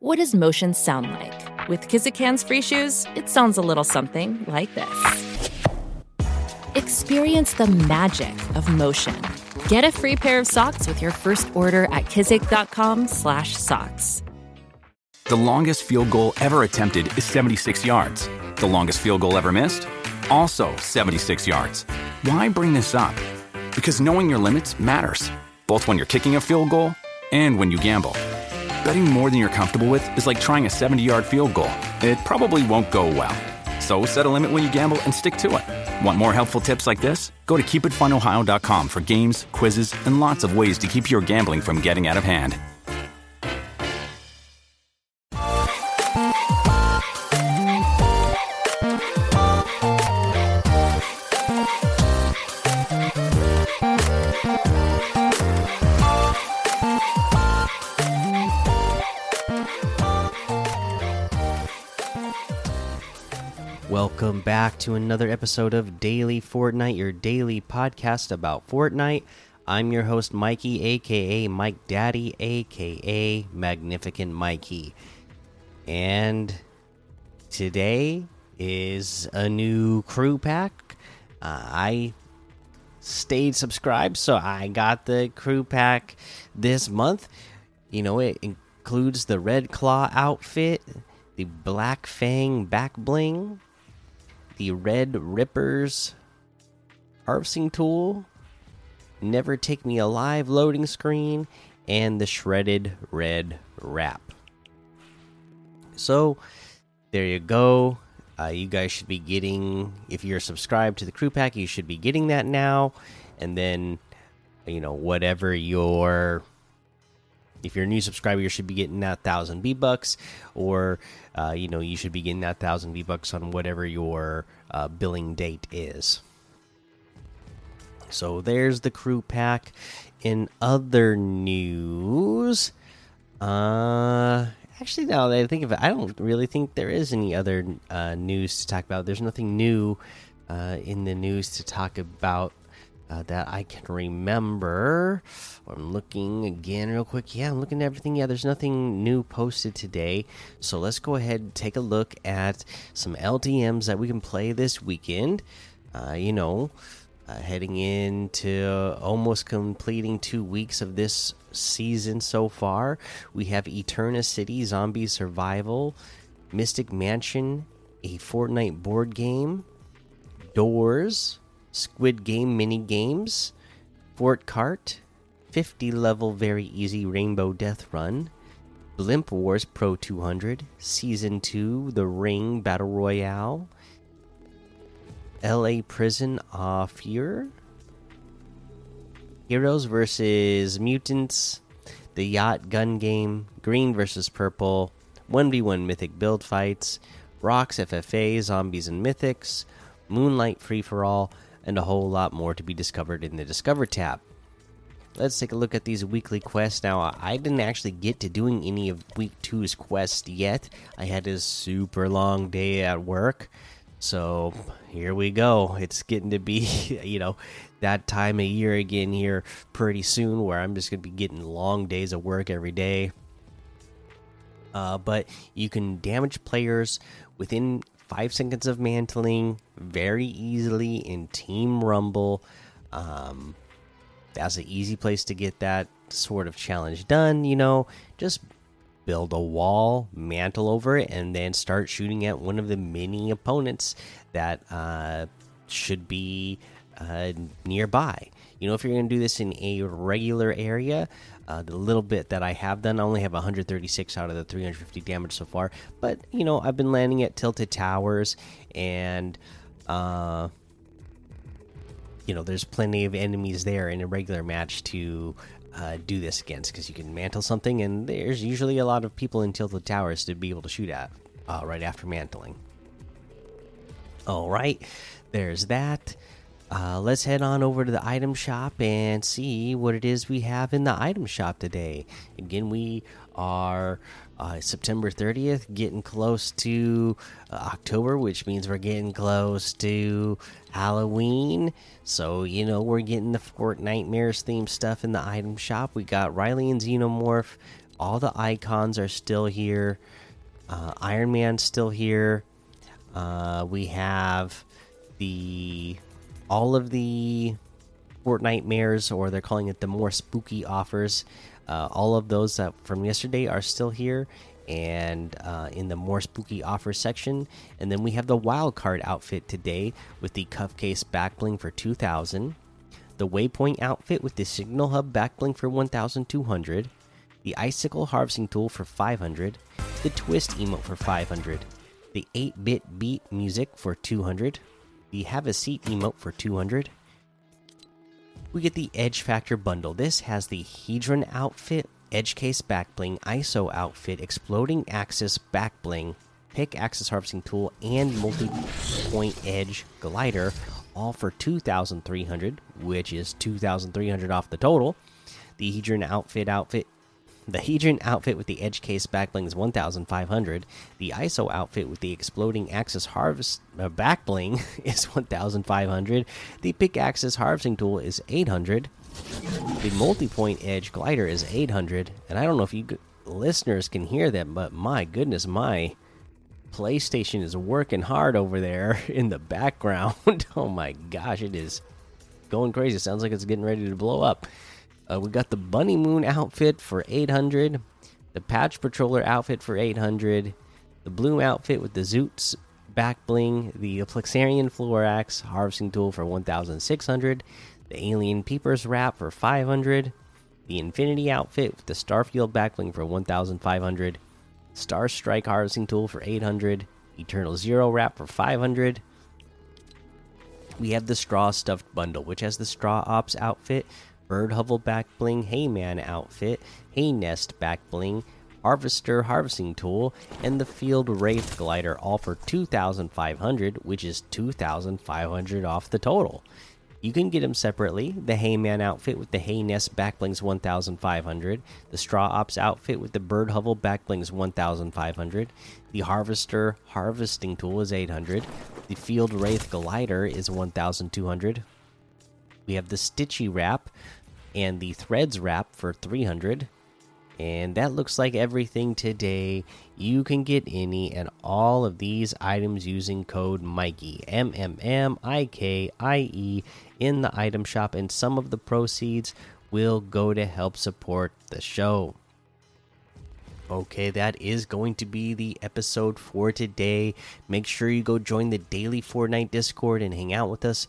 What does motion sound like? With Kizik hands-free shoes, it sounds a little something like this. Experience the magic of motion. Get a free pair of socks with your first order at kizik.com/socks. The longest field goal ever attempted is 76 yards. The longest field goal ever missed? Also 76 yards. Why bring this up? Because knowing your limits matters, both when you're kicking a field goal and when you gamble. Betting more than you're comfortable with is like trying a 70 yard field goal. It probably won't go well. So set a limit when you gamble and stick to it. Want more helpful tips like this? Go to keepitfunohio.com for games, quizzes, and lots of ways to keep your gambling from getting out of hand. Welcome back to another episode of Daily Fortnite, your daily podcast about Fortnite. I'm your host, Mikey, aka Mike Daddy, aka Magnificent Mikey. And today is a new crew pack. Uh, I stayed subscribed, so I got the crew pack this month. You know, it includes the Red Claw outfit, the Black Fang back bling, the Red Rippers harvesting tool, Never Take Me Alive loading screen, and the Shredded Red Wrap. So, there you go. Uh, you guys should be getting, if you're subscribed to the crew pack, you should be getting that now. And then, you know, whatever your if you're a new subscriber, you should be getting that thousand V bucks, or uh, you know you should be getting that thousand V bucks on whatever your uh, billing date is. So there's the crew pack. In other news, uh, actually, now that I think of it, I don't really think there is any other uh, news to talk about. There's nothing new uh, in the news to talk about uh, that I can remember. I'm looking again real quick. Yeah, I'm looking at everything. Yeah, there's nothing new posted today. So let's go ahead and take a look at some LTMs that we can play this weekend. Uh, you know, uh, heading into almost completing two weeks of this season so far, we have Eterna City Zombie Survival, Mystic Mansion, a Fortnite board game, Doors, Squid Game mini games, Fort Cart, 50 level very easy Rainbow Death Run, Blimp Wars Pro 200, Season 2 The Ring Battle Royale, LA Prison Off Year, Heroes versus Mutants, The Yacht Gun Game, Green versus Purple, 1v1 Mythic Build Fights, Rocks FFA, Zombies and Mythics, Moonlight Free for All, and a whole lot more to be discovered in the Discover tab. Let's take a look at these weekly quests. Now, I didn't actually get to doing any of week two's quests yet. I had a super long day at work. So here we go. It's getting to be, you know, that time of year again here pretty soon where I'm just going to be getting long days of work every day. Uh, but you can damage players within five seconds of mantling very easily in Team Rumble. Um, that's an easy place to get that sort of challenge done. You know, just build a wall, mantle over it, and then start shooting at one of the many opponents that uh, should be uh, nearby. You know, if you're going to do this in a regular area, uh, the little bit that I have done, I only have 136 out of the 350 damage so far. But you know, I've been landing at tilted towers, and uh, you know, there's plenty of enemies there in a regular match to uh, do this against because you can mantle something, and there's usually a lot of people in tilted towers to be able to shoot at uh, right after mantling. All right, there's that. Uh, let's head on over to the item shop and see what it is we have in the item shop today. Again, we are uh, September 30th, getting close to uh, October, which means we're getting close to Halloween. So, you know, we're getting the Fortnitemares themed stuff in the item shop. We got Ripley and Xenomorph all the icons are still here. Uh, Iron Man's still here. Uh, we have the all of the Fortnitemares, or they're calling it the more spooky offers. Uh, all of those from yesterday are still here and uh, in the more spooky offer section. And then we have the wild card outfit today with the cuff case backbling for 2000, the waypoint outfit with the signal hub backbling for 1200, the icicle harvesting tool for 500, the twist emote for 500, the 8 bit beat music for 200, the have a seat emote for 200 we get the Edge Factor bundle. This has the Hedron outfit, Edge Case back bling, ISO outfit, Exploding Axis back bling, Pick Axis Harvesting Tool, and Multi Point Edge Glider, all for 2,300, which is 2,300 off the total. The Hedron outfit outfit the Hedron outfit with the edge case backbling is 1,500. The ISO outfit with the exploding axis harvest uh, backbling is 1,500. The pickaxe's harvesting tool is 800. The multi-point edge glider is 800. And I don't know if you listeners can hear that, but my goodness, my PlayStation is working hard over there in the background. oh my gosh, it is going crazy. Sounds like it's getting ready to blow up. Uh, we got the Bunny Moon outfit for 800, the Patch Patroller outfit for 800, the Bloom outfit with the Zoots back bling, the Plexarian Florax harvesting tool for 1600, the Alien Peepers wrap for 500, the Infinity outfit with the Starfield backbling for 1500, Star Strike harvesting tool for 800, Eternal Zero wrap for 500. We have the Straw Stuffed bundle, which has the Straw Ops outfit Bird Hovel back bling, Hayman outfit, Hay Nest back bling, Harvester harvesting tool, and the Field Wraith glider, all for 2,500, which is 2,500 off the total. You can get them separately. The Hayman outfit with the Hay Nest backblings 1,500. The Straw Ops outfit with the Bird Hovel backblings 1,500. The Harvester harvesting tool is 800. The Field Wraith glider is 1,200. We have the Stitchy wrap and the threads wrap for 300 and that looks like everything today you can get any and all of these items using code mikey m m m i k i e in the item shop and some of the proceeds will go to help support the show Okay, that is going to be the episode for today. Make sure you go join the daily Fortnite Discord and hang out with us.